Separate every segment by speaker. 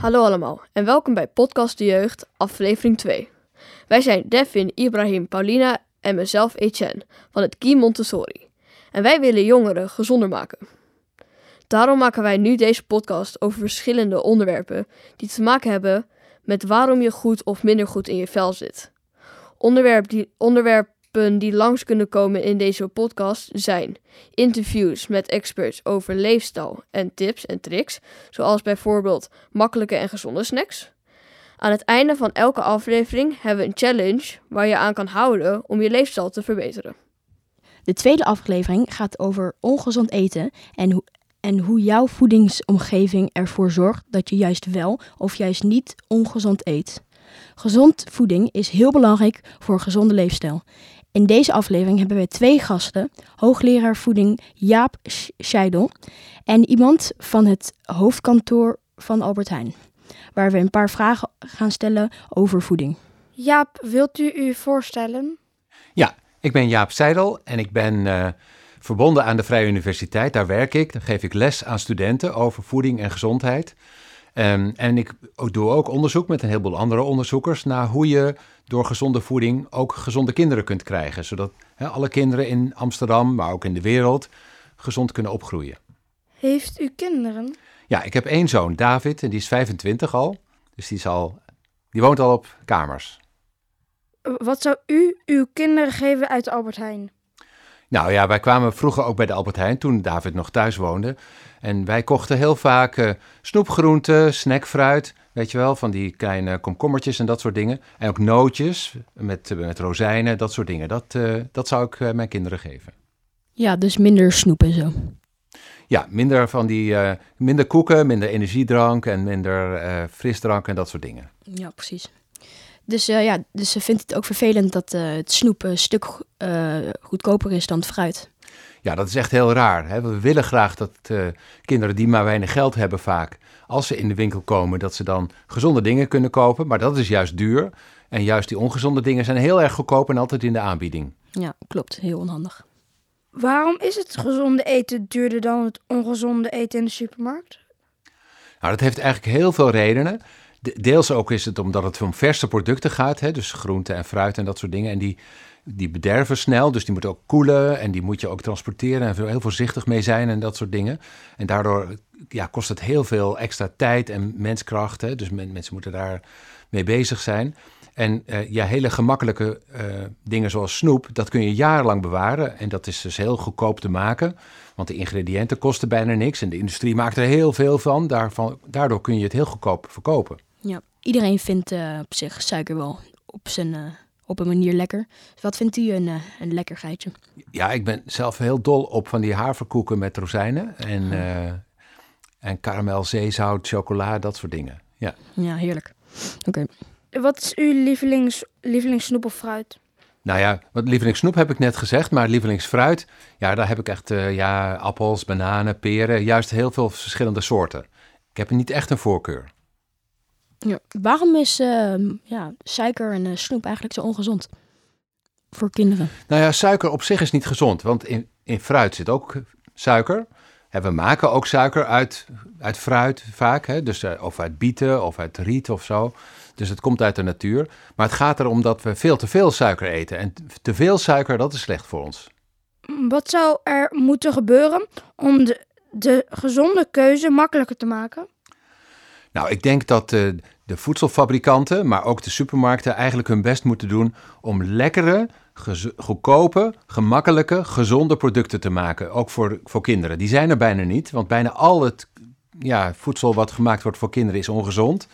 Speaker 1: Hallo allemaal en welkom bij Podcast de Jeugd, aflevering 2. Wij zijn Devin, Ibrahim, Paulina en mezelf Etienne van het Guy Montessori. En wij willen jongeren gezonder maken. Daarom maken wij nu deze podcast over verschillende onderwerpen die te maken hebben met waarom je goed of minder goed in je vel zit. Onderwerp die, onderwerpen die langs kunnen komen in deze podcast zijn interviews met experts over leefstijl en tips en tricks, zoals bijvoorbeeld makkelijke en gezonde snacks. Aan het einde van elke aflevering hebben we een challenge waar je aan kan houden om je leefstijl te verbeteren.
Speaker 2: De tweede aflevering gaat over ongezond eten en, hoe en hoe jouw voedingsomgeving ervoor zorgt dat je juist wel of juist niet ongezond eet. Gezond voeding is heel belangrijk voor een gezonde leefstijl. In deze aflevering hebben we twee gasten, hoogleraar voeding Jaap Scheidel en iemand van het hoofdkantoor van Albert Heijn, waar we een paar vragen gaan stellen over voeding.
Speaker 3: Jaap, wilt u u voorstellen?
Speaker 4: Ja, ik ben Jaap Seidel en ik ben uh, verbonden aan de Vrije Universiteit. Daar werk ik. Dan geef ik les aan studenten over voeding en gezondheid. Um, en ik doe ook onderzoek met een heleboel andere onderzoekers naar hoe je door gezonde voeding ook gezonde kinderen kunt krijgen. Zodat he, alle kinderen in Amsterdam, maar ook in de wereld, gezond kunnen opgroeien.
Speaker 3: Heeft u kinderen?
Speaker 4: Ja, ik heb één zoon, David, en die is 25 al. Dus die, is al, die woont al op kamers.
Speaker 3: Wat zou u uw kinderen geven uit Albert Heijn?
Speaker 4: Nou ja, wij kwamen vroeger ook bij de Albert Heijn toen David nog thuis woonde. En wij kochten heel vaak uh, snoepgroenten, snackfruit, weet je wel, van die kleine komkommertjes en dat soort dingen. En ook nootjes met, met rozijnen, dat soort dingen. Dat, uh, dat zou ik uh, mijn kinderen geven.
Speaker 2: Ja, dus minder snoep en zo.
Speaker 4: Ja, minder van die, minder koeken, minder energiedrank en minder frisdrank en dat soort dingen.
Speaker 2: Ja, precies. Dus uh, ja, dus ze vindt het ook vervelend dat uh, het snoep een stuk uh, goedkoper is dan het fruit.
Speaker 4: Ja, dat is echt heel raar. Hè? We willen graag dat kinderen die maar weinig geld hebben vaak, als ze in de winkel komen, dat ze dan gezonde dingen kunnen kopen. Maar dat is juist duur. En juist die ongezonde dingen zijn heel erg goedkoop en altijd in de aanbieding.
Speaker 2: Ja, klopt. Heel onhandig.
Speaker 3: Waarom is het gezonde eten duurder dan het ongezonde eten in de supermarkt?
Speaker 4: Nou, dat heeft eigenlijk heel veel redenen. Deels ook is het omdat het om verse producten gaat, hè, dus groente en fruit en dat soort dingen. En die, die bederven snel, dus die moeten ook koelen en die moet je ook transporteren en heel voorzichtig mee zijn en dat soort dingen. En daardoor ja, kost het heel veel extra tijd en menskracht, hè, dus mensen moeten daar mee bezig zijn. En uh, ja, hele gemakkelijke uh, dingen zoals snoep, dat kun je jarenlang bewaren. En dat is dus heel goedkoop te maken. Want de ingrediënten kosten bijna niks. En de industrie maakt er heel veel van. Daarvan, daardoor kun je het heel goedkoop verkopen.
Speaker 2: Ja, iedereen vindt uh, op zich suiker wel op, zijn, uh, op een manier lekker. Dus wat vindt u een, uh, een lekker geitje?
Speaker 4: Ja, ik ben zelf heel dol op van die haverkoeken met rozijnen. En, oh. en karamel, zeezout, chocola, dat soort dingen. Ja,
Speaker 2: ja heerlijk. Oké.
Speaker 3: Okay. Wat is uw lievelings, lievelingssnoep of fruit?
Speaker 4: Nou ja, wat lievelingssnoep heb ik net gezegd, maar lievelingsfruit, ja, daar heb ik echt uh, ja, appels, bananen, peren, juist heel veel verschillende soorten. Ik heb niet echt een voorkeur.
Speaker 2: Ja, waarom is uh, ja, suiker en uh, snoep eigenlijk zo ongezond voor kinderen?
Speaker 4: Nou ja, suiker op zich is niet gezond, want in, in fruit zit ook suiker. En we maken ook suiker uit, uit fruit vaak, hè? Dus, of uit bieten of uit riet of zo. Dus het komt uit de natuur. Maar het gaat erom dat we veel te veel suiker eten. En te veel suiker, dat is slecht voor ons.
Speaker 3: Wat zou er moeten gebeuren om de, de gezonde keuze makkelijker te maken?
Speaker 4: Nou, ik denk dat de, de voedselfabrikanten, maar ook de supermarkten eigenlijk hun best moeten doen om lekkere, goedkope, gemakkelijke, gezonde producten te maken. Ook voor, voor kinderen. Die zijn er bijna niet, want bijna al het ja, voedsel wat gemaakt wordt voor kinderen is ongezond.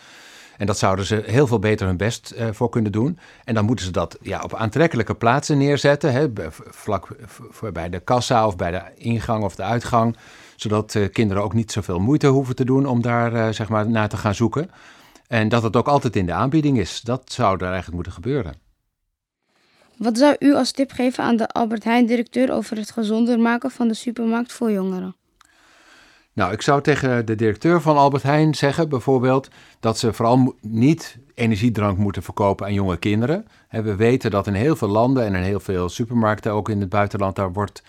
Speaker 4: En dat zouden ze heel veel beter hun best uh, voor kunnen doen. En dan moeten ze dat ja, op aantrekkelijke plaatsen neerzetten. Hè, vlak bij de kassa of bij de ingang of de uitgang. Zodat uh, kinderen ook niet zoveel moeite hoeven te doen om daar uh, zeg maar naar te gaan zoeken. En dat het ook altijd in de aanbieding is. Dat zou er eigenlijk moeten gebeuren.
Speaker 3: Wat zou u als tip geven aan de Albert Heijn-directeur over het gezonder maken van de supermarkt voor jongeren?
Speaker 4: Nou, ik zou tegen de directeur van Albert Heijn zeggen bijvoorbeeld dat ze vooral niet energiedrank moeten verkopen aan jonge kinderen. We weten dat in heel veel landen en in heel veel supermarkten, ook in het buitenland, daar wordt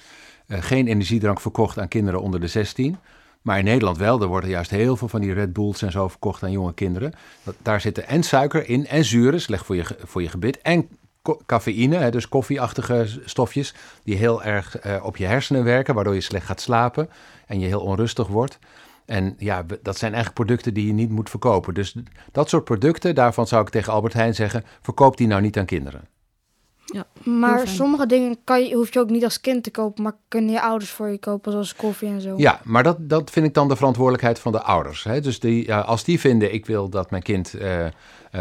Speaker 4: geen energiedrank verkocht aan kinderen onder de 16. Maar in Nederland wel. Er worden juist heel veel van die Red Bulls en zo verkocht aan jonge kinderen. Daar zitten en suiker in en zuren, slecht voor je, voor je gebit. En cafeïne, dus koffieachtige stofjes, die heel erg eh, op je hersenen werken, waardoor je slecht gaat slapen en je heel onrustig wordt. En ja, dat zijn eigenlijk producten die je niet moet verkopen. Dus dat soort producten, daarvan zou ik tegen Albert Heijn zeggen, verkoop die nou niet aan kinderen.
Speaker 3: Maar
Speaker 2: Heel fijn.
Speaker 3: sommige dingen kan je, hoef je ook niet als kind te kopen, maar kunnen je ouders voor je kopen, zoals koffie en zo.
Speaker 4: Ja, maar dat, dat vind ik dan de verantwoordelijkheid van de ouders. Hè? Dus die, ja, als die vinden, ik wil dat mijn kind eh, eh,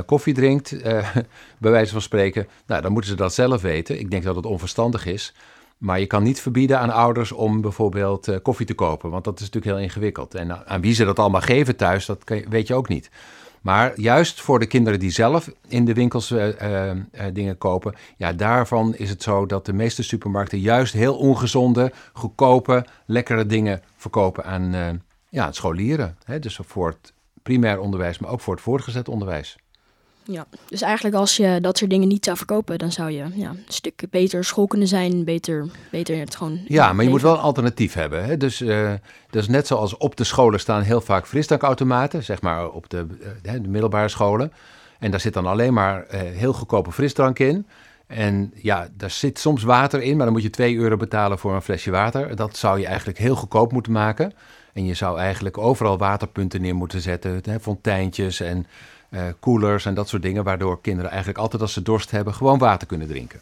Speaker 4: koffie drinkt, eh, bij wijze van spreken, nou, dan moeten ze dat zelf weten. Ik denk dat het onverstandig is. Maar je kan niet verbieden aan ouders om bijvoorbeeld eh, koffie te kopen, want dat is natuurlijk heel ingewikkeld. En aan- wie ze dat allemaal geven thuis, dat kan weet je ook niet. Maar juist voor de kinderen die zelf in de winkels eh, eh, eh, dingen kopen, ja, daarvan is het zo dat de meeste supermarkten juist heel ongezonde, goedkope, lekkere dingen verkopen aan, ja, scholieren. Hè? Dus voor het primair onderwijs, maar ook voor het voortgezet onderwijs.
Speaker 2: Ja, dus eigenlijk als je dat soort dingen niet zou verkopen, dan zou je ja, een stuk beter school kunnen zijn, beter, beter het gewoon...
Speaker 4: Ja, maar je moet wel een alternatief hebben. Hè? Dus eh, dat is net zoals op de scholen staan heel vaak frisdrankautomaten, zeg maar op de, eh, de middelbare scholen. En daar zit dan alleen maar eh, heel goedkope frisdrank in. En ja, daar zit soms water in, maar dan moet je 2 euro betalen voor een flesje water. Dat zou je eigenlijk heel goedkoop moeten maken. En je zou eigenlijk overal waterpunten neer moeten zetten, hè, fonteintjes en koelers en dat soort dingen, waardoor kinderen eigenlijk altijd als ze dorst hebben gewoon water kunnen drinken.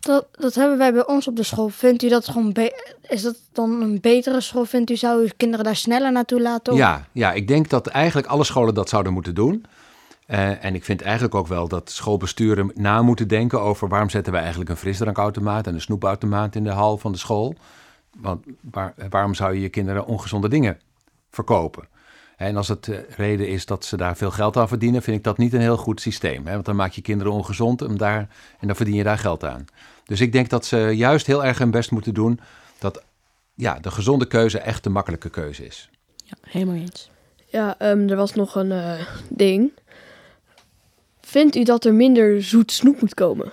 Speaker 3: Dat, dat hebben wij bij ons op de school. Vindt u dat gewoon is dat dan een betere school? Vindt u zou uw kinderen daar sneller naartoe laten? Of-
Speaker 4: Ja, ja, ik denk dat eigenlijk alle scholen dat zouden moeten doen. Eh, en ik vind eigenlijk ook wel dat schoolbesturen na moeten denken over waarom zetten we eigenlijk een frisdrankautomaat en een snoepautomaat in de hal van de school. Want waar- waarom zou je je kinderen ongezonde dingen verkopen? En als het eh, reden is dat ze daar veel geld aan verdienen, vind ik dat niet een heel goed systeem. Hè? Want dan maak je kinderen ongezond om daar, en dan verdien je daar geld aan. Dus ik denk dat ze juist heel erg hun best moeten doen dat ja, de gezonde keuze echt de makkelijke keuze is.
Speaker 2: Ja, helemaal eens.
Speaker 1: Ja, ehm, er was nog een eh, ding. Vindt u dat er minder zoet snoep moet komen?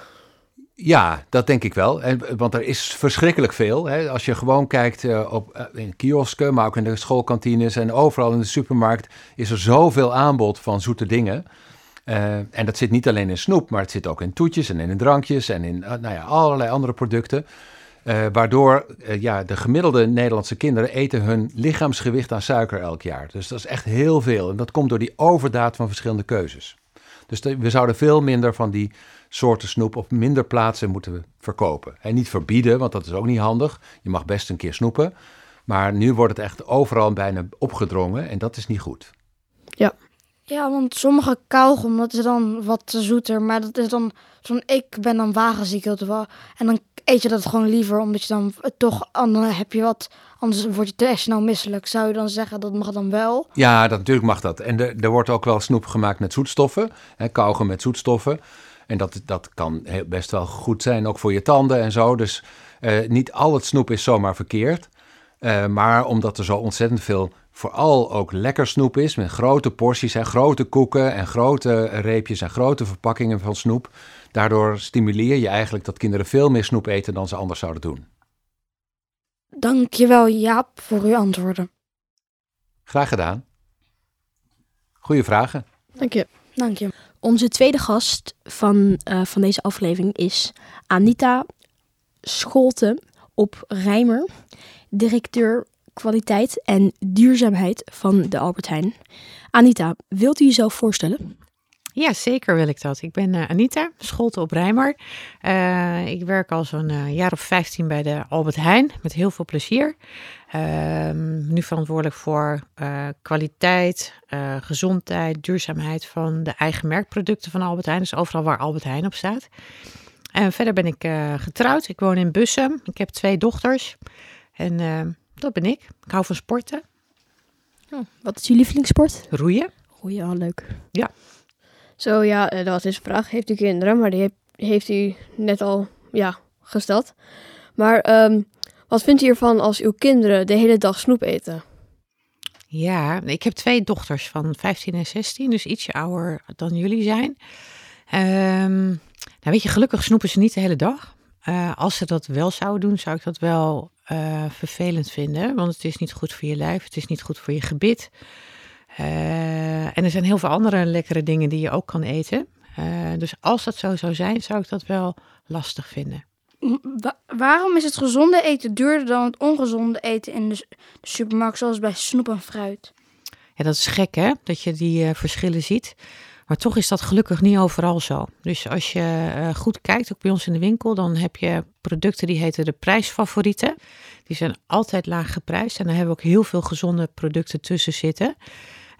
Speaker 4: Ja, dat denk ik wel. En, want er is verschrikkelijk veel. Hè. Als je gewoon kijkt eh, op, eh, in kiosken, maar ook in de schoolkantines en overal in de supermarkt, is er zoveel aanbod van zoete dingen. Eh, en dat zit niet alleen in snoep, maar het zit ook in toetjes en in drankjes en in nou ja, allerlei andere producten. Waardoor ja, de gemiddelde Nederlandse kinderen eten hun lichaamsgewicht aan suiker elk jaar. Dus dat is echt heel veel. En dat komt door die overdaad van verschillende keuzes. Dus we zouden veel minder van die soorten snoep op minder plaatsen moeten verkopen. En niet verbieden, want dat is ook niet handig. Je mag best een keer snoepen. Maar nu wordt het echt overal bijna opgedrongen en dat is niet goed.
Speaker 3: Ja, want sommige kauwgom, dat is dan wat zoeter. Maar dat is dan zo'n ik ben dan wagenziek. En dan eet je dat gewoon liever, omdat je dan toch... Dan heb je wat, anders word je te snel misselijk. Zou je dan zeggen, dat mag dan wel?
Speaker 4: Ja, dat, natuurlijk mag dat. En er, er wordt ook wel snoep gemaakt met zoetstoffen. Hè, kauwgom met zoetstoffen. En dat, dat kan heel, best wel goed zijn, ook voor je tanden en zo. Dus eh, niet al het snoep is zomaar verkeerd. Eh, maar omdat er zo ontzettend veel, vooral ook lekker snoep is, met grote porties en grote koeken en grote reepjes en grote verpakkingen van snoep. Daardoor stimuleer je eigenlijk dat kinderen veel meer snoep eten dan ze anders zouden doen.
Speaker 3: Dankjewel Jaap voor uw antwoorden.
Speaker 4: Graag gedaan. Goeie vragen.
Speaker 1: Dank je.
Speaker 3: Dank je.
Speaker 2: Onze tweede gast van, eh, van deze aflevering is Anita Scholten op Rijmer, directeur kwaliteit en duurzaamheid van de Albert Heijn. Anita, wilt u jezelf voorstellen?
Speaker 5: Ja, zeker wil ik dat. Ik ben eh, Anita, Scholte op Rijmer. Eh, ik werk al zo'n eh, jaar of 15 bij de Albert Heijn, met heel veel plezier. Ehm, nu verantwoordelijk voor kwaliteit, gezondheid, duurzaamheid van de eigen merkproducten van Albert Heijn. Dus overal waar Albert Heijn op staat. En verder ben ik getrouwd. Ik woon in Bussum. Ik heb twee dochters. En eh, dat ben ik. Ik hou van sporten,
Speaker 2: Wat is uw lievelingssport?
Speaker 5: roeien.
Speaker 2: Goeie, ja, leuk.
Speaker 1: Zo ja, eh, dat was deze vraag. Heeft u kinderen? Maar die heeft, u net al ja, gesteld. Maar ehm, wat vindt u ervan als uw kinderen de hele dag snoep eten?
Speaker 5: Ja, ik heb twee dochters van 15 en 16, dus ietsje ouder dan jullie zijn. Ehm, nou weet je, gelukkig snoepen ze niet de hele dag. Eh, als ze dat wel zouden doen, zou ik dat wel eh, vervelend vinden, want het is niet goed voor je lijf, het is niet goed voor je gebit. Eh, en er zijn heel veel andere lekkere dingen die je ook kan eten. Eh, dus als dat zo zou zijn, zou ik dat wel lastig vinden.
Speaker 3: Wa- waarom is het gezonde eten duurder dan het ongezonde eten in de, supermarkt, zoals bij snoep en fruit?
Speaker 5: Ja, dat is gek hè, dat je die eh, verschillen ziet. Maar toch is dat gelukkig niet overal zo. Dus als je goed kijkt, ook bij ons in de winkel, dan heb je producten die heten de prijsfavorieten. Die zijn altijd laag geprijsd en daar hebben we ook heel veel gezonde producten tussen zitten.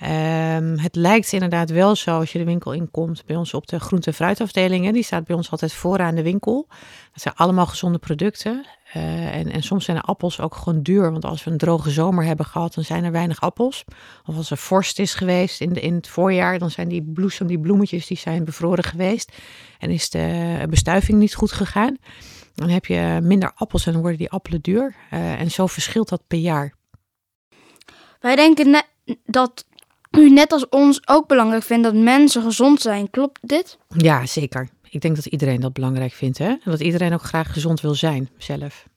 Speaker 5: Ehm, het lijkt inderdaad wel zo als je de winkel inkomt bij ons op de groente- en fruitafdelingen. Die staat bij ons altijd vooraan de winkel. Dat zijn allemaal gezonde producten. Eh, en, en soms zijn de appels ook gewoon duur. Want als we een droge zomer hebben gehad, dan zijn er weinig appels. Of als er vorst is geweest in, in het voorjaar, dan zijn die bloesem, die bloemetjes, die zijn bevroren geweest. En is de bestuiving niet goed gegaan. Dan heb je minder appels en dan worden die appelen duur. Eh, en zo verschilt dat per jaar.
Speaker 3: Wij denken dat u net als ons ook belangrijk vindt dat mensen gezond zijn. Klopt dit?
Speaker 5: Ja, zeker. Ik denk dat iedereen dat belangrijk vindt. Hè? En dat iedereen ook graag gezond wil zijn zelf.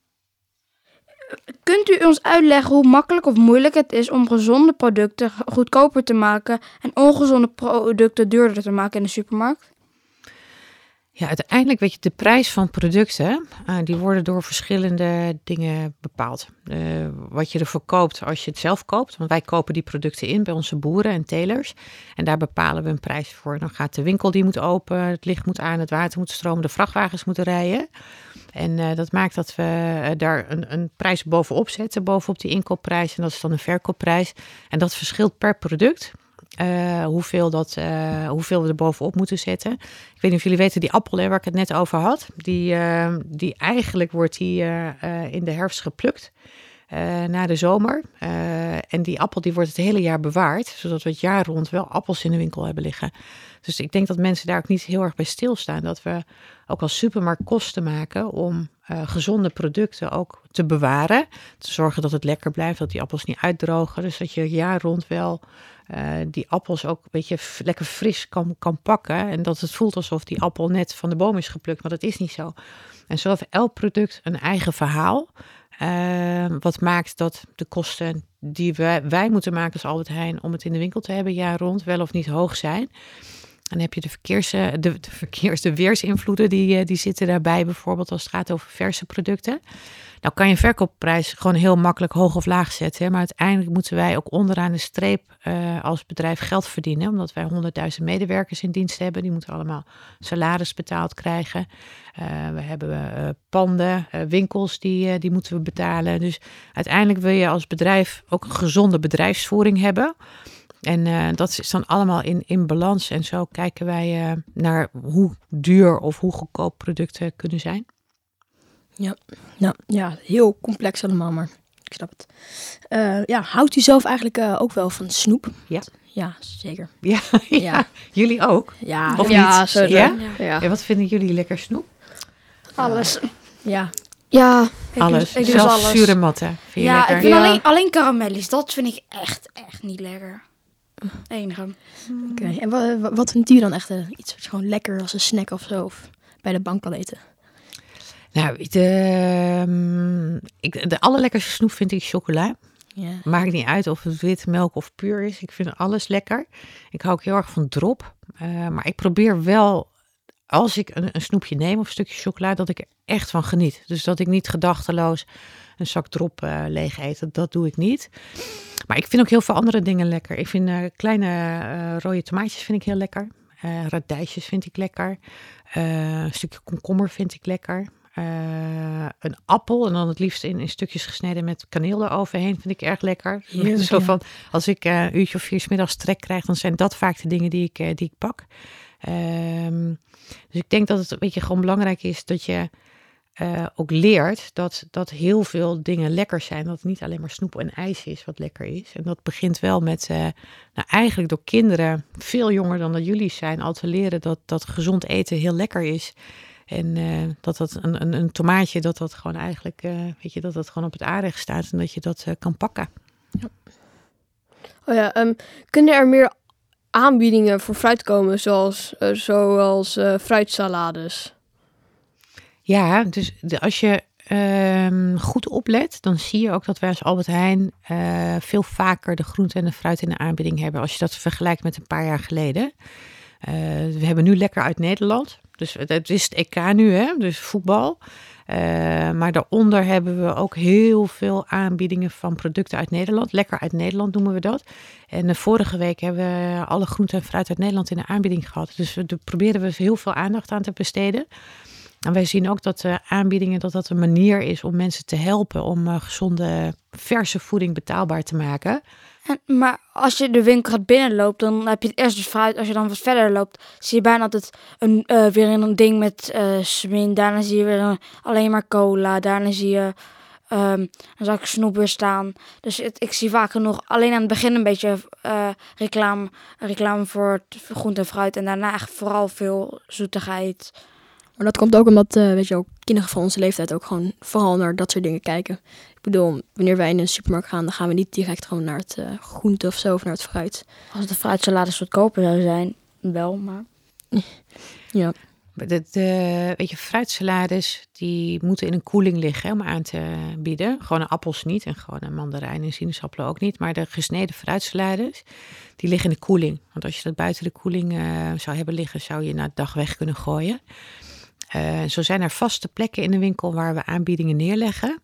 Speaker 3: Kunt u ons uitleggen hoe makkelijk of moeilijk het is om gezonde producten goedkoper te maken en ongezonde producten duurder te maken in de supermarkt?
Speaker 5: Ja, uiteindelijk weet je, de prijs van producten, eh, die worden door verschillende dingen bepaald. Eh, wat je ervoor koopt als je het zelf koopt, want wij kopen die producten in bij onze boeren en telers. En daar bepalen we een prijs voor. Dan gaat de winkel, die moet open, het licht moet aan, het water moet stromen, de vrachtwagens moeten rijden. En eh, dat maakt dat we daar een, een prijs bovenop zetten, bovenop die inkoopprijs. En dat is dan een verkoopprijs. En dat verschilt per product. Eh, hoeveel, dat, eh, hoeveel we er bovenop moeten zetten. Ik weet niet of jullie weten, die appel waar ik het net over had, die, eh, die eigenlijk wordt die in de herfst geplukt. na de zomer. En die appel die wordt het hele jaar bewaard, zodat we het jaar rond wel appels in de winkel hebben liggen. Dus ik denk dat mensen daar ook niet heel erg bij stilstaan. Dat we ook als supermarkt kosten maken om gezonde producten ook te bewaren. Te zorgen dat het lekker blijft, dat die appels niet uitdrogen. Dus dat je jaar rond wel eh, die appels ook een beetje lekker fris kan, kan pakken. En dat het voelt alsof die appel net van de boom is geplukt, maar dat is niet zo. En zo heeft elk product een eigen verhaal. eh, wat maakt dat de kosten die wij, wij moeten maken als Albert Heijn om het in de winkel te hebben jaar rond wel of niet hoog zijn. Dan heb je de, verkeers, de, de verkeers, de weersinvloeden, die, eh, die zitten daarbij bijvoorbeeld als het gaat over verse producten. Nou kan je verkoopprijs gewoon heel makkelijk hoog of laag zetten. Maar uiteindelijk moeten wij ook onderaan de streep eh, als bedrijf geld verdienen. Omdat wij 100.000 medewerkers in dienst hebben. Die moeten allemaal salaris betaald krijgen. Eh, we hebben eh, panden, winkels die, die moeten we betalen. Dus uiteindelijk wil je als bedrijf ook een gezonde bedrijfsvoering hebben. En dat is dan allemaal in, in balans. En zo kijken wij naar hoe duur of hoe goedkoop producten kunnen zijn.
Speaker 2: Nou ja, heel complex allemaal, maar ik snap het. Eh, ja, houdt u zelf eigenlijk eh, ook wel van snoep?
Speaker 5: Ja.
Speaker 2: Ja, zeker.
Speaker 5: Ja, ja.
Speaker 2: Ja.
Speaker 5: jullie ook.
Speaker 2: Ja,
Speaker 5: Of
Speaker 1: ja,
Speaker 5: niet?
Speaker 1: zo
Speaker 5: Ja?
Speaker 1: Ja.
Speaker 5: Ja, wat vinden jullie lekker snoep?
Speaker 3: Alles.
Speaker 2: ja.
Speaker 1: Ja,
Speaker 5: alles.
Speaker 3: ik
Speaker 5: Zelfs
Speaker 3: alles.
Speaker 5: zure matten. Vind je
Speaker 3: Ja,
Speaker 5: lekker?
Speaker 3: ik vind
Speaker 1: Ja.
Speaker 3: alleen, alleen karamellies. Dat vind ik echt, echt niet lekker. Enige.
Speaker 2: Oké. En wa- wa- wat vindt u dan echt eh, iets wat je gewoon lekker als een snack of zo of bij de bank kan eten?
Speaker 5: Nou, de, ehm, ik, de allerlekkerste snoep vind ik chocola.
Speaker 2: Ja.
Speaker 5: Maakt niet uit of het wit melk of puur is. Ik vind alles lekker. Ik hou ook heel erg van drop. Eh, maar ik probeer wel, als ik een, een snoepje neem of een stukje chocola, dat ik er echt van geniet. Dus dat ik niet gedachteloos een zak drop eh, leeg eet. Dat, dat doe ik niet. Maar ik vind ook heel veel andere dingen lekker. Ik vind eh, kleine rode tomaatjes vind ik heel lekker. Radijsjes vind ik lekker. Een stukje komkommer vind ik lekker. Eh, een appel en dan het liefst in, in stukjes gesneden met kaneel eroverheen vind ik erg lekker.
Speaker 2: Heerlijk,
Speaker 5: Zo van, als ik eh, een uurtje of vier 's middags trek krijg, dan zijn dat vaak de dingen die ik, eh, die ik pak. Ehm, dus ik denk dat het een beetje gewoon belangrijk is dat je ook leert dat, dat heel veel dingen lekker zijn. Dat het niet alleen maar snoep en ijs is wat lekker is. En dat begint wel met, nou eigenlijk door kinderen, veel jonger dan dat jullie zijn, al te leren dat, dat gezond eten heel lekker is. En eh, dat dat een, een, een tomaatje, dat dat gewoon eigenlijk, eh, weet je, dat dat gewoon op het aardig staat en dat je dat eh, kan pakken.
Speaker 1: Oh ja, ehm, kunnen er meer aanbiedingen voor fruit komen, zoals, zoals fruitsalades?
Speaker 5: Ja, dus de, als je ehm, goed oplet, dan zie je ook dat wij als Albert Heijn veel vaker de groente en de fruit in de aanbieding hebben. Als je dat vergelijkt met een paar jaar geleden. We hebben nu lekker uit Nederland. Dus het, is het EK nu, hè? dus voetbal. Eh, maar daaronder hebben we ook heel veel aanbiedingen van producten uit Nederland. Lekker uit Nederland noemen we dat. En de vorige week hebben we alle groente en fruit uit Nederland in de aanbieding gehad. Dus we proberen we heel veel aandacht aan te besteden. En wij zien ook dat de aanbiedingen dat dat een manier is om mensen te helpen om gezonde verse voeding betaalbaar te maken.
Speaker 3: En, maar als je de winkel gaat binnenloopt, dan heb je het eerst dus fruit. Als je dan wat verder loopt, zie je bijna altijd een, uh, weer een ding met uh. Daarna zie je weer een, alleen maar cola. Daarna zie je um, een zak snoep weer staan. Dus ik zie vaak genoeg alleen aan het begin een beetje uh, reclame, reclame voor groente en fruit. En daarna echt vooral veel zoetigheid.
Speaker 2: Maar dat komt ook omdat, weet je ook, kinderen van onze leeftijd ook gewoon vooral naar dat soort dingen kijken. Ik bedoel, wanneer wij in een supermarkt gaan, dan gaan we niet direct gewoon naar het uh, groente of zo, of naar het fruit.
Speaker 3: Als de fruitsalades goedkoper zou zijn, wel, maar...
Speaker 2: ja.
Speaker 5: De, de, weet je, fruitsalades die moeten in een koeling liggen om aan te bieden. Gewoon appels niet en gewoon een mandarijn en sinaasappelen ook niet. Maar de gesneden fruitsalades, die liggen in de koeling. Want als je dat buiten de koeling uh, zou hebben liggen, zou je na de dag weg kunnen gooien. Uh, zo zijn er vaste plekken in de winkel waar we aanbiedingen neerleggen.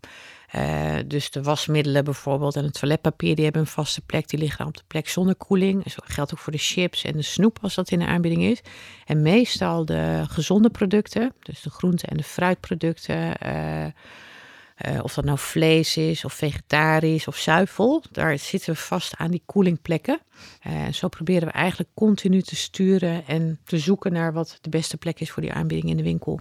Speaker 5: Uh, dus de wasmiddelen bijvoorbeeld en het toiletpapier, die hebben een vaste plek. Die liggen op de plek zonder koeling. Dat geldt ook voor de chips en de snoep als dat in de aanbieding is. En meestal de gezonde producten, dus de groente- en de fruitproducten. Uh, uh, of dat nou vlees is, of vegetarisch, of zuivel. Daar zitten we vast aan die koelingplekken. En zo proberen we eigenlijk continu te sturen en te zoeken naar wat de beste plek is voor die aanbieding in de winkel.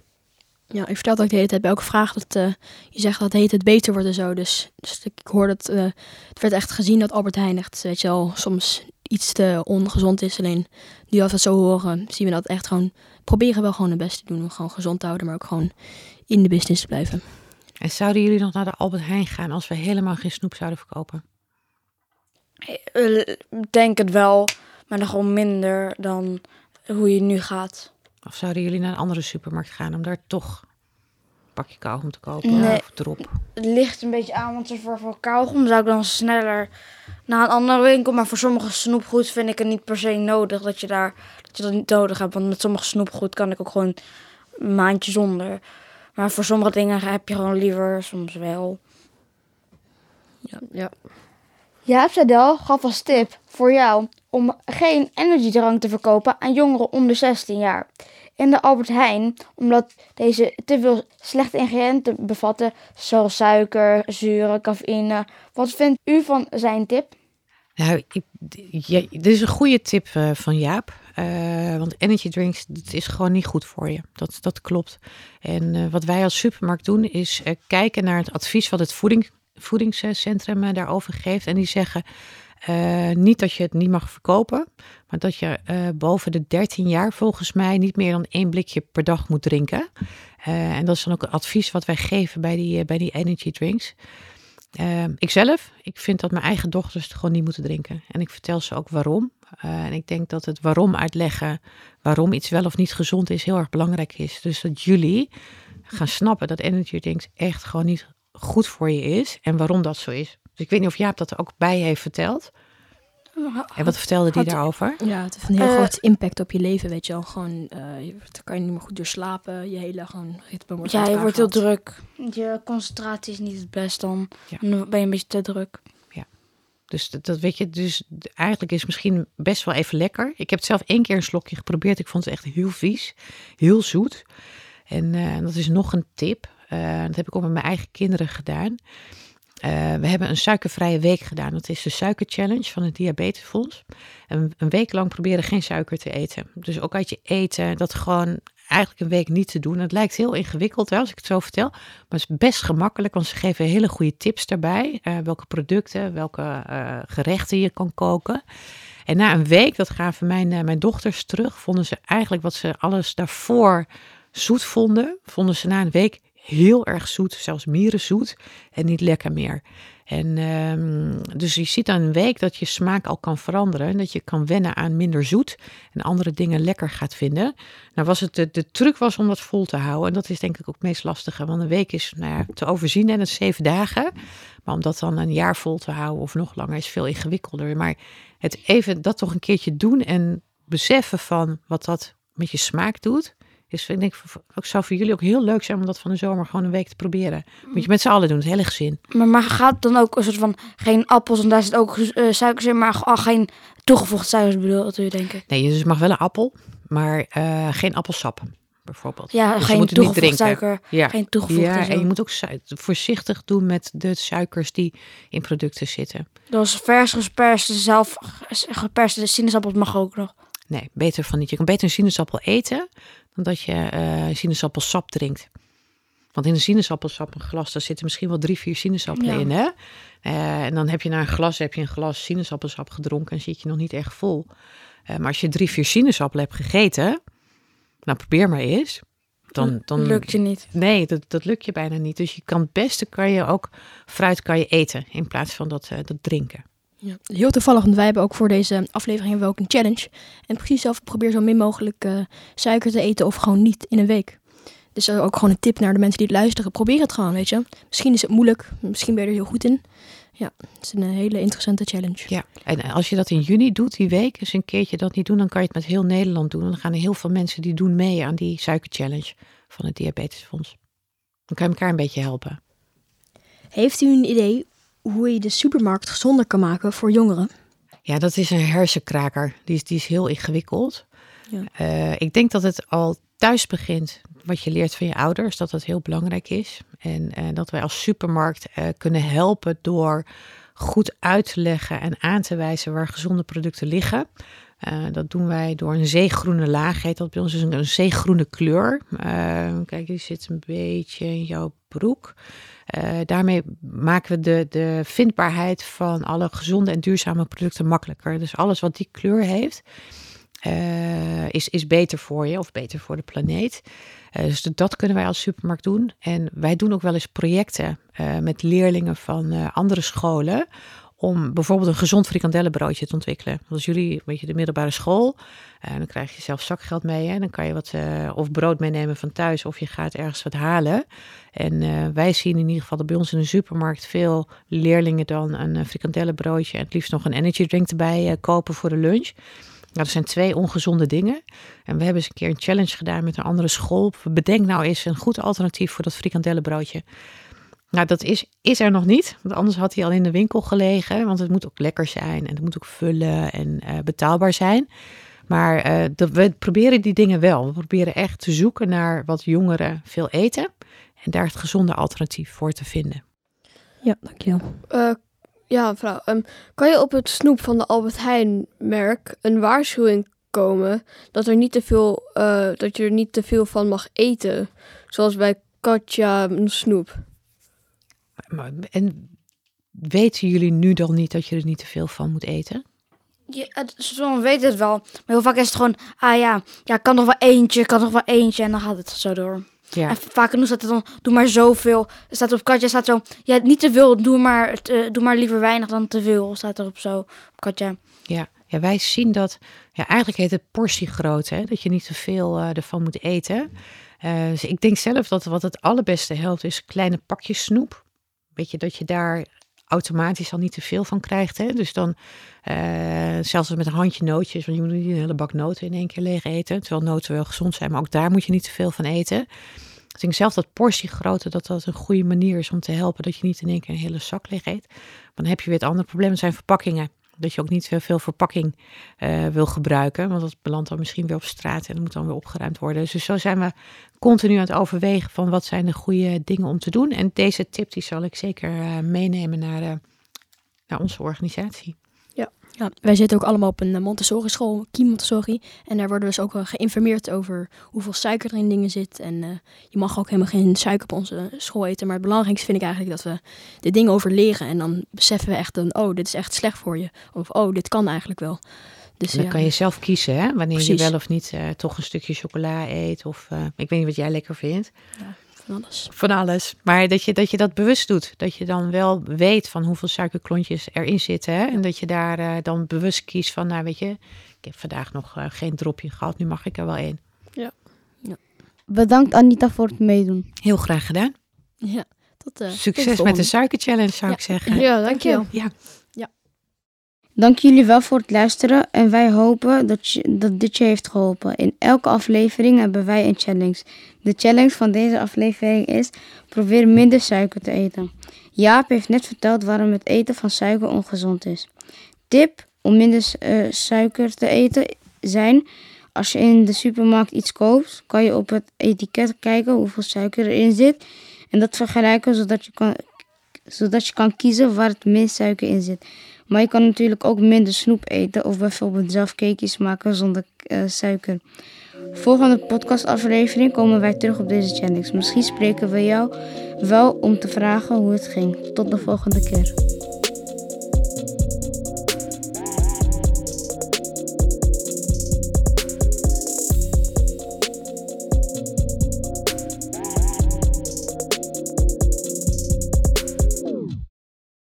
Speaker 2: Ja, je vertelt ook de hele tijd bij elke vraag dat uh, je zegt dat het het beter wordt en zo. Dus, dus ik hoor dat uh, het werd echt gezien dat Albert Heijn echt, weet je wel, soms iets te ongezond is. Alleen nu als we het zo horen, zien we dat echt gewoon, proberen wel gewoon het beste te doen. Om gewoon gezond te houden, maar ook gewoon in de business te blijven.
Speaker 5: En zouden jullie nog naar de Albert Heijn gaan als we helemaal geen snoep zouden verkopen?
Speaker 3: Ik denk het wel, maar nog gewoon minder dan hoe je nu gaat.
Speaker 5: Of zouden jullie naar een andere supermarkt gaan om daar toch een pakje kauwgom te kopen nee, of drop?
Speaker 3: Het ligt een beetje aan, want voor, voor kauwgom zou ik dan sneller naar een andere winkel. Maar voor sommige snoepgoed vind ik het niet per se nodig dat je, daar, dat, je dat niet nodig hebt. Want met sommige snoepgoed kan ik ook gewoon een maandje zonder. Maar voor sommige dingen heb je gewoon liever soms wel.
Speaker 2: Ja. ja.
Speaker 3: Jaap Sadel gaf als tip voor jou om geen energiedrank te verkopen aan jongeren onder 16 jaar. In de Albert Heijn, omdat deze te veel slechte ingrediënten bevatten, zoals suiker, zuren, cafeïne. Wat vindt u van zijn tip?
Speaker 5: Nou, ik, dit is een goede tip uh, van Jaap. Uh, want energy drinks, dat is gewoon niet goed voor je. Dat, dat klopt. En uh, wat wij als supermarkt doen, is kijken naar het advies wat het voeding, voedingscentrum daarover geeft. En die zeggen niet dat je het niet mag verkopen, maar dat je boven de 13 jaar volgens mij niet meer dan één blikje per dag moet drinken. en dat is dan ook het advies wat wij geven bij die, bij die energy drinks. Uh, ikzelf, ik vind dat mijn eigen dochters het gewoon niet moeten drinken. En ik vertel ze ook waarom. En ik denk dat het waarom uitleggen, waarom iets wel of niet gezond is, heel erg belangrijk is. Dus dat jullie gaan snappen dat energy drinks echt gewoon niet goed voor je is. En waarom dat zo is. Dus ik weet niet of Jaap dat er ook bij heeft verteld. En wat vertelde die daarover?
Speaker 2: Ja, het heeft een heel uh, groot impact op je leven, weet je wel. Gewoon, uh, je kan je niet meer goed doorslapen. Je hele gewoon ritme wordt
Speaker 3: Ja, je wordt heel druk. Je concentratie is niet het best dan. Ja. Dan ben je een beetje te druk.
Speaker 5: Ja. Dus dat, dat weet je, dus eigenlijk is het misschien best wel even lekker. Ik heb het zelf één keer een slokje geprobeerd. Ik vond het echt heel vies. Heel zoet. En uh, dat is nog een tip. dat heb ik ook met mijn eigen kinderen gedaan. Uh, we hebben een suikervrije week gedaan. Dat is de suikerchallenge van het Diabetesfonds. En een week lang proberen geen suiker te eten. Dus ook uit je eten, dat gewoon eigenlijk een week niet te doen. Het lijkt heel ingewikkeld hè, als ik het zo vertel. Maar het is best gemakkelijk, want ze geven hele goede tips daarbij. Uh, welke producten, welke uh, gerechten je kan koken. En na een week, dat gaven mijn, mijn dochters terug, vonden ze eigenlijk wat ze alles daarvoor zoet vonden, vonden ze na een week heel erg zoet, zelfs mierenzoet en niet lekker meer. En ehm, dus je ziet aan een week dat je smaak al kan veranderen. En dat je kan wennen aan minder zoet en andere dingen lekker gaat vinden. Nou was het, de, de truc was om dat vol te houden. En dat is denk ik ook het meest lastige. Want een week is nou ja, te overzien en het zeven dagen. Maar om dat dan een jaar vol te houden of nog langer is veel ingewikkelder. Maar het even dat toch een keertje doen en beseffen van wat dat met je smaak doet. Dus ik denk, ook zou voor jullie ook heel leuk zijn om dat van de zomer gewoon een week te proberen. Moet je met z'n allen doen, het hele gezin.
Speaker 3: Maar, maar gaat dan ook een soort van geen appels en daar zit ook uh, suikers in, maar al geen toegevoegde suikers bedoel je denken?
Speaker 5: Nee, dus mag wel een appel, maar uh, geen appelsap bijvoorbeeld.
Speaker 3: Ja,
Speaker 5: dus
Speaker 3: geen toegevoegde suiker.
Speaker 5: Ja.
Speaker 3: Geen toegevoegde
Speaker 5: Ja, en je moet ook voorzichtig doen met de suikers die in producten zitten.
Speaker 3: Dus vers gesperste, zelf geperste sinaasappels mag ook nog.
Speaker 5: Nee, beter van niet. Je kan beter een sinaasappel eten dan dat je uh, sinaasappelsap drinkt. Want in een sinaasappelsap, een glas, daar zitten misschien wel drie, vier sinaasappelen in. Hè? Uh, en dan heb je na een glas, heb je een glas sinaasappelsap gedronken en zit je nog niet echt vol. Uh, maar als je drie, vier sinaasappelen hebt gegeten, nou probeer maar eens. Dan, dan
Speaker 3: lukt je niet.
Speaker 5: Nee, dat, dat lukt je bijna niet. Dus je kan het beste kan je ook fruit kan je eten in plaats van dat, dat drinken.
Speaker 2: Ja. Heel toevallig, want wij hebben ook voor deze aflevering hebben we ook een challenge. En precies zelf probeer zo min mogelijk uh, suiker te eten of gewoon niet in een week. Dus uh, ook gewoon een tip naar de mensen die het luisteren. Probeer het gewoon, weet je. Misschien is het moeilijk, misschien ben je er heel goed in. Ja, het is een hele interessante challenge.
Speaker 5: Ja, en als je dat in juni doet, die week, dus een keertje dat niet doen, dan kan je het met heel Nederland doen. En dan gaan er heel veel mensen die doen mee aan die suikerchallenge van het Diabetesfonds. Dan kan je elkaar een beetje helpen.
Speaker 2: Heeft u een idee hoe je de supermarkt gezonder kan maken voor jongeren?
Speaker 5: Ja, dat is een hersenkraker. Die is, die is heel ingewikkeld. Ja. Uh, ik denk dat het al thuis begint, wat je leert van je ouders, dat dat heel belangrijk is. En uh, dat wij als supermarkt uh, kunnen helpen door goed uit te leggen en aan te wijzen waar gezonde producten liggen. Dat doen wij door een zeegroene laag, heet dat bij ons, is een, een zeegroene kleur. kijk, die zit een beetje in jouw broek. Uh, daarmee maken we de, de vindbaarheid van alle gezonde en duurzame producten makkelijker. Dus alles wat die kleur heeft, is, is beter voor je of beter voor de planeet. Dus dat kunnen wij als supermarkt doen. En wij doen ook wel eens projecten met leerlingen van andere scholen om bijvoorbeeld een gezond frikandellenbroodje te ontwikkelen. Want als jullie, een beetje de middelbare school, en dan krijg je zelf zakgeld mee. En dan kan je wat uh, of brood meenemen van thuis of je gaat ergens wat halen. En uh, wij zien in ieder geval dat bij ons in de supermarkt veel leerlingen dan een frikandellenbroodje en het liefst nog een energy drink erbij kopen voor de lunch. Nou, dat zijn twee ongezonde dingen. En we hebben eens een keer een challenge gedaan met een andere school. Bedenk nou eens een goed alternatief voor dat frikandellenbroodje. Nou, dat is, is er nog niet. Want anders had hij al in de winkel gelegen. Want het moet ook lekker zijn en het moet ook vullen en uh, betaalbaar zijn. Maar uh, de, we proberen die dingen wel. We proberen echt te zoeken naar wat jongeren veel eten. En daar het gezonde alternatief voor te vinden.
Speaker 2: Ja, dankjewel.
Speaker 1: Uh, ja, mevrouw. Um, kan je op het snoep van de Albert Heijn merk een waarschuwing komen dat, er niet te veel, dat je er niet te veel van mag eten? Zoals bij Katja snoep.
Speaker 5: En weten jullie nu dan niet dat je er niet te veel van moet eten?
Speaker 3: Ja, weet het wel. Maar heel vaak is het gewoon, ah ja, ja, kan nog wel eentje, kan nog wel eentje. En dan gaat het zo door.
Speaker 5: Ja.
Speaker 3: En vaak genoeg staat het dan, doe maar zoveel. Er staat op Katja, staat zo, ja, niet te veel, doe maar, uh, doe maar liever weinig dan te veel. Staat er op zo, op Katja.
Speaker 5: Ja, ja, wij zien dat, ja, eigenlijk heet het portiegrootte, hè, dat je niet te veel uh, ervan moet eten. Uh, dus ik denk zelf dat wat het allerbeste helpt is kleine pakjes snoep. Weet je, dat je daar automatisch al niet te veel van krijgt. Hè? Dus dan, uh, zelfs met een handje nootjes, want je moet niet een hele bak noten in één keer leeg eten. Terwijl noten wel gezond zijn, maar ook daar moet je niet te veel van eten. Dus ik denk zelf dat portiegrootte, dat dat een goede manier is om te helpen dat je niet in één keer een hele zak leeg eet. Dan heb je weer het andere probleem, dat zijn verpakkingen. Dat je ook niet veel verpakking uh, wil gebruiken. Want dat belandt dan misschien weer op straat en dat moet dan weer opgeruimd worden. Dus zo zijn we continu aan het overwegen van wat zijn de goede dingen om te doen. En deze tip die zal ik zeker uh, meenemen naar, uh, naar onze organisatie.
Speaker 2: Ja. ja, wij zitten ook allemaal op een Montessori school, Kiem Montessori. En daar worden we dus ook geïnformeerd over hoeveel suiker er in dingen zit. En uh, je mag ook helemaal geen suiker op onze school eten. Maar het belangrijkste vind ik eigenlijk dat we de dingen over leren. En dan beseffen we echt, dan, oh, dit is echt slecht voor je. Of, oh, dit kan eigenlijk wel. Dus
Speaker 5: dan
Speaker 2: ja,
Speaker 5: kan je zelf kiezen, hè? Wanneer
Speaker 2: Precies.
Speaker 5: je wel of niet eh, toch een stukje chocola eet. Of eh, ik weet niet wat jij lekker vindt.
Speaker 2: Van alles.
Speaker 5: Van alles. Maar dat je, dat je dat bewust doet. Dat je dan wel weet van hoeveel suikerklontjes erin zitten. Hè? En dat je daar eh, dan bewust kiest van, nou weet je, ik heb vandaag nog eh, geen dropje gehad. Nu mag ik er wel één.
Speaker 3: Bedankt Anita voor het meedoen.
Speaker 5: Heel graag gedaan.
Speaker 2: Ja, tot, eh, tot
Speaker 5: Succes met de suikerchallenge, zou
Speaker 2: Ja.
Speaker 5: ik zeggen.
Speaker 1: Ja, dankjewel.
Speaker 5: Ja.
Speaker 3: Dank jullie wel voor het luisteren en wij hopen dat, dat dit je heeft geholpen. In elke aflevering hebben wij een challenge. De challenge van deze aflevering is probeer minder suiker te eten. Jaap heeft net verteld waarom het eten van suiker ongezond is. Tip om minder eh, suiker te eten zijn als je in de supermarkt iets koopt, kan je op het etiket kijken hoeveel suiker erin zit en dat vergelijken zodat je kan, zodat je kan kiezen waar het minst suiker in zit. Maar je kan natuurlijk ook minder snoep eten of bijvoorbeeld zelf cakejes maken zonder eh, suiker. Volgende podcastaflevering komen wij terug op deze challenge. Misschien spreken we jou wel om te vragen hoe het ging. Tot de volgende keer.